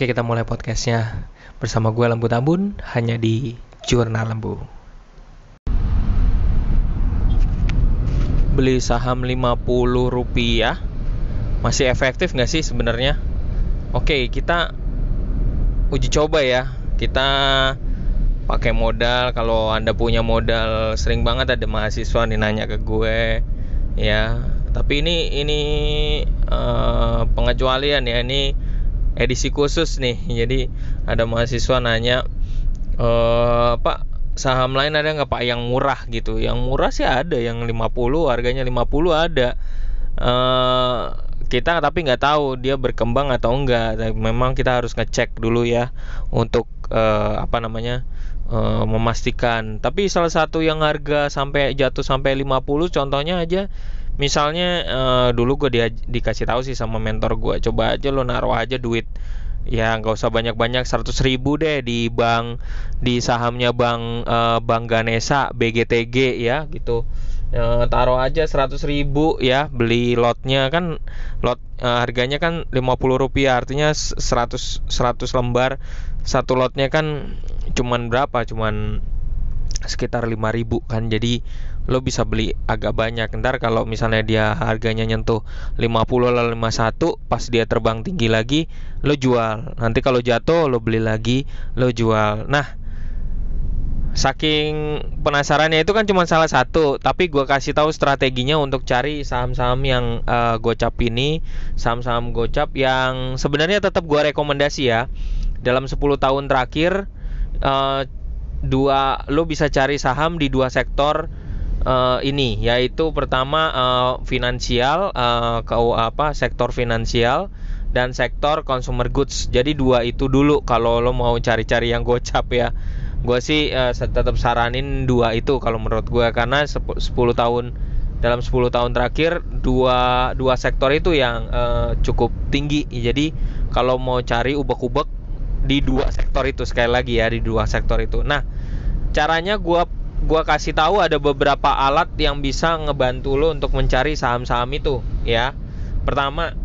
Oke kita mulai podcastnya bersama gue Lembu Tambun hanya di Jurnal Lembu. Beli saham 50 rupiah masih efektif nggak sih sebenarnya? Oke kita uji coba ya. Kita pakai modal kalau anda punya modal sering banget ada mahasiswa nih nanya ke gue ya tapi ini ini uh, pengecualian ya ini edisi khusus nih jadi ada mahasiswa nanya e, pak saham lain ada nggak pak yang murah? Gitu. Yang murah sih ada yang 50 harganya 50 ada. E, kita tapi nggak tahu dia berkembang atau enggak memang kita harus ngecek dulu ya untuk e, apa namanya e, memastikan. Tapi salah satu yang harga sampai jatuh sampai 50 contohnya aja misalnya uh, dulu gue di, dikasih tahu sih sama mentor gue coba aja lo naruh aja duit. Ya nggak usah banyak-banyak 100 ribu deh di bank di sahamnya bank uh, bank Ganesa BGTG ya gitu. Uh, taruh aja 100 ribu ya beli lotnya. Kan lot uh, harganya kan 50 rupiah artinya 100 100 lembar. Satu lotnya kan cuman berapa? Cuman sekitar 5000 kan. Jadi lo bisa beli agak banyak. Ntar kalau misalnya dia harganya nyentuh 50 lalu 51 pas dia terbang tinggi lagi lo jual. Nanti kalau jatuh lo beli lagi lo jual. Nah saking penasarannya itu kan cuma salah satu. Tapi gue kasih tahu strateginya untuk cari saham-saham yang uh, gocap ini saham-saham gocap yang sebenarnya tetap gue rekomendasi ya. Dalam 10 tahun terakhir uh, dua lo bisa cari saham di dua sektor uh, ini yaitu pertama uh, finansial uh, ke apa sektor finansial dan sektor consumer goods. Jadi dua itu dulu kalau lo mau cari-cari yang gocap ya. Gue sih uh, tetap saranin dua itu kalau menurut gue karena 10 tahun dalam 10 tahun terakhir dua dua sektor itu yang uh, cukup tinggi. Jadi kalau mau cari ubek-ubek di dua sektor itu sekali lagi ya di dua sektor itu. Nah, caranya gua gua kasih tahu ada beberapa alat yang bisa ngebantu lo untuk mencari saham-saham itu ya. Pertama,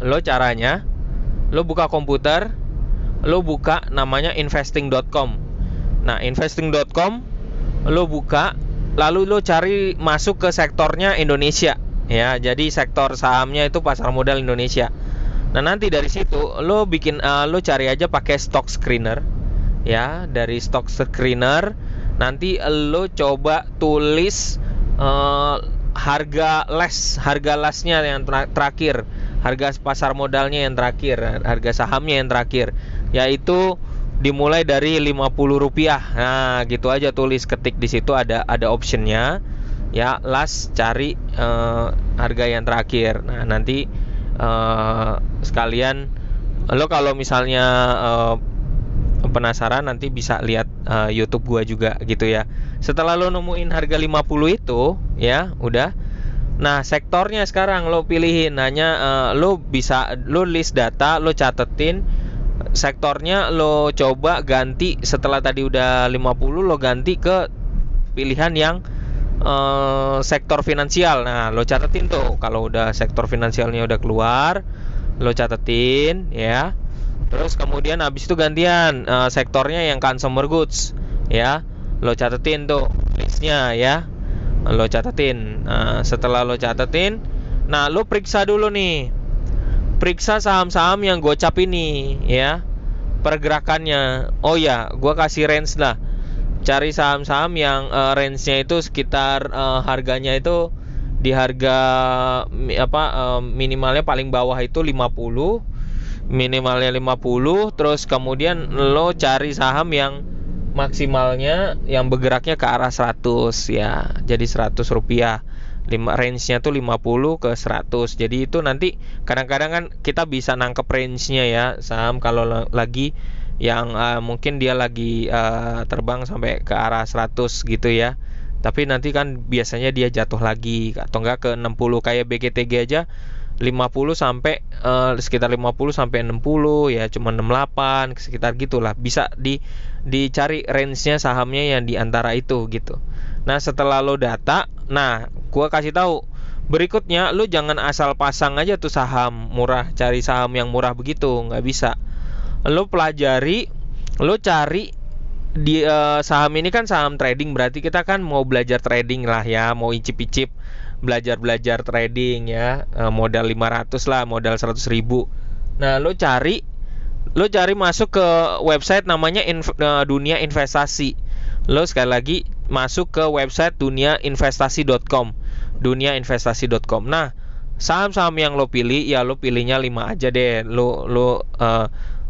lo caranya lo buka komputer, lo buka namanya investing.com. Nah, investing.com lo buka lalu lo cari masuk ke sektornya Indonesia ya. Jadi sektor sahamnya itu pasar modal Indonesia. Nah nanti dari situ lo bikin uh, lo cari aja pakai stock screener ya. Dari stock screener nanti lo coba tulis uh, harga les harga lesnya yang terakhir. Harga pasar modalnya yang terakhir harga sahamnya yang terakhir. Yaitu dimulai dari 50 rupiah. Nah gitu aja tulis ketik di situ ada ada optionnya. Ya last cari uh, harga yang terakhir. Nah nanti uh, sekalian lo kalau misalnya uh, penasaran nanti bisa lihat uh, YouTube gua juga gitu ya. Setelah lo nemuin harga 50 itu ya, udah. Nah, sektornya sekarang lo pilihin hanya uh, lo bisa lo list data, lo catetin sektornya lo coba ganti setelah tadi udah 50 lo ganti ke pilihan yang uh, sektor finansial. Nah, lo catetin tuh kalau udah sektor finansialnya udah keluar, lo catetin ya. Terus kemudian habis itu gantian uh, sektornya yang consumer goods ya. Lo catetin tuh listnya ya. Lo catetin. Nah, setelah lo catetin, nah lo periksa dulu nih. Periksa saham-saham yang gocap ini ya. Pergerakannya. Oh ya, gua kasih range lah cari saham-saham yang uh, range-nya itu sekitar uh, harganya itu di harga apa uh, minimalnya paling bawah itu 50 minimalnya 50 terus kemudian lo cari saham yang maksimalnya yang bergeraknya ke arah 100 ya. Jadi 100 rupiah. Lima range-nya tuh 50 ke 100 jadi itu nanti kadang-kadang kan kita bisa nangkep range-nya ya saham. Kalau lagi yang uh, mungkin dia lagi uh, terbang sampai ke arah 100 gitu ya. Tapi nanti kan biasanya dia jatuh lagi atau enggak ke 60 kayak BGTG aja 50 sampai uh, sekitar 50 sampai 60 ya cuma 68 sekitar gitulah. Bisa di dicari range-nya sahamnya yang di antara itu gitu. Nah, setelah lo data, nah gua kasih tahu berikutnya lu jangan asal pasang aja tuh saham murah cari saham yang murah begitu nggak bisa lu pelajari lu cari di uh, saham ini kan saham trading. Berarti kita kan mau belajar trading lah ya mau icip-icip belajar-belajar trading ya. Uh, modal 500 lah modal 100 ribu. Nah lu cari lu cari masuk ke website namanya inv uh, dunia investasi. Lo sekali lagi masuk ke website duniainvestasi.com duniainvestasi.com nah saham-saham yang lo pilih ya lo pilihnya 5 aja deh. Lo lo uh,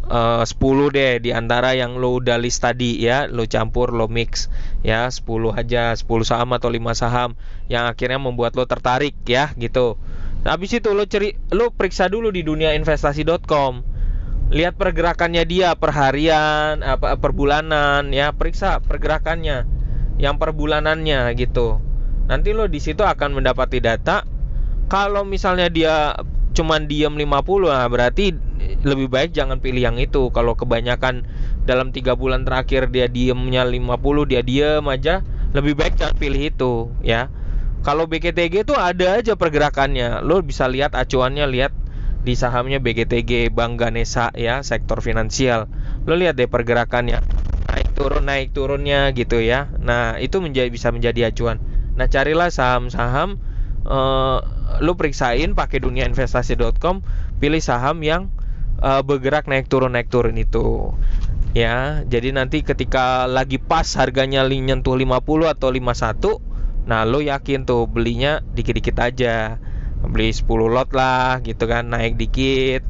uh, 10 deh di antara yang lo udah list tadi ya. Lo campur lo mix ya. 10 aja 10 saham atau 5 saham yang akhirnya membuat lo tertarik ya gitu. Habis itu lo ceri lo periksa dulu di duniainvestasi.com lihat pergerakannya dia per harian apa per bulanan ya. Periksa pergerakannya yang per bulanannya gitu. Nanti lo di situ akan mendapati data. Kalau misalnya dia cuman diem 50 nah berarti lebih baik jangan pilih yang itu. Kalau kebanyakan dalam tiga bulan terakhir dia diemnya 50 dia diem aja lebih baik jangan pilih itu ya. Kalau BKTG itu ada aja pergerakannya. Lo bisa lihat acuannya lihat di sahamnya BGTG Bank Ganesa ya sektor finansial. Lo lihat deh pergerakannya. Naik turun naik turunnya gitu ya. Nah itu menjadi bisa menjadi acuan. Nah carilah saham-saham uh, lo periksain pakai duniainvestasi.com pilih saham yang uh, bergerak naik turun naik turun itu. Ya jadi nanti ketika lagi pas harganya nyentuh 50 atau 51 nah lo yakin tuh belinya dikit-dikit aja. Beli 10 lot lah gitu kan naik dikit.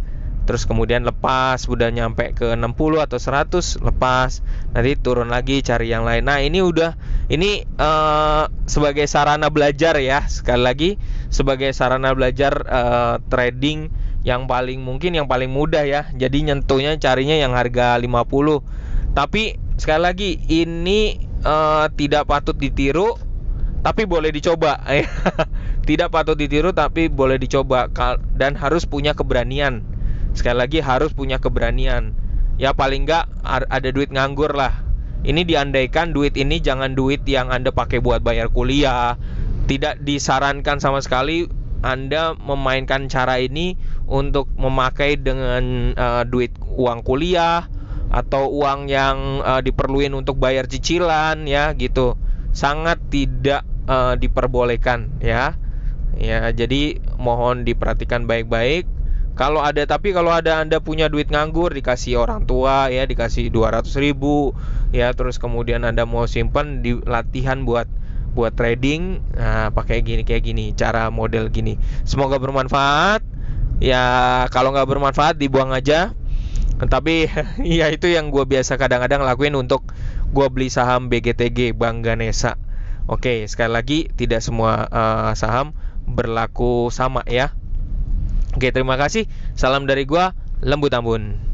Terus kemudian lepas udah nyampe ke 60 atau 100 lepas. Nanti turun lagi cari yang lain. Nah ini udah ini uh, sebagai sarana belajar ya. Sekali lagi sebagai sarana belajar uh, trading yang paling mungkin yang paling mudah ya. Jadi nyentuhnya carinya yang harga 50 tapi sekali lagi ini uh, tidak patut ditiru tapi boleh dicoba. Tidak patut ditiru tapi boleh dicoba. Dan harus punya keberanian. Sekali lagi harus punya keberanian. Ya paling nggak ada duit nganggur lah. Ini diandaikan duit ini jangan duit yang anda pakai buat bayar kuliah. Tidak disarankan sama sekali anda memainkan cara ini untuk memakai dengan uh, duit uang kuliah atau uang yang uh, diperluin untuk bayar cicilan ya gitu sangat tidak uh, diperbolehkan ya. Ya, jadi mohon diperhatikan baik-baik. Kalau ada tapi kalau ada Anda punya duit nganggur dikasih orang tua ya, dikasih 200 ribu ya, terus kemudian Anda mau simpan di latihan buat buat trading nah, pakai gini kayak gini cara model gini semoga bermanfaat ya kalau nggak bermanfaat dibuang aja tapi ya itu yang gue biasa kadang-kadang lakuin untuk gue beli saham BGTG Bank Ganesa Oke, sekali lagi tidak semua uh, saham berlaku sama ya. Oke, terima kasih. Salam dari gua, Lembut Ambun.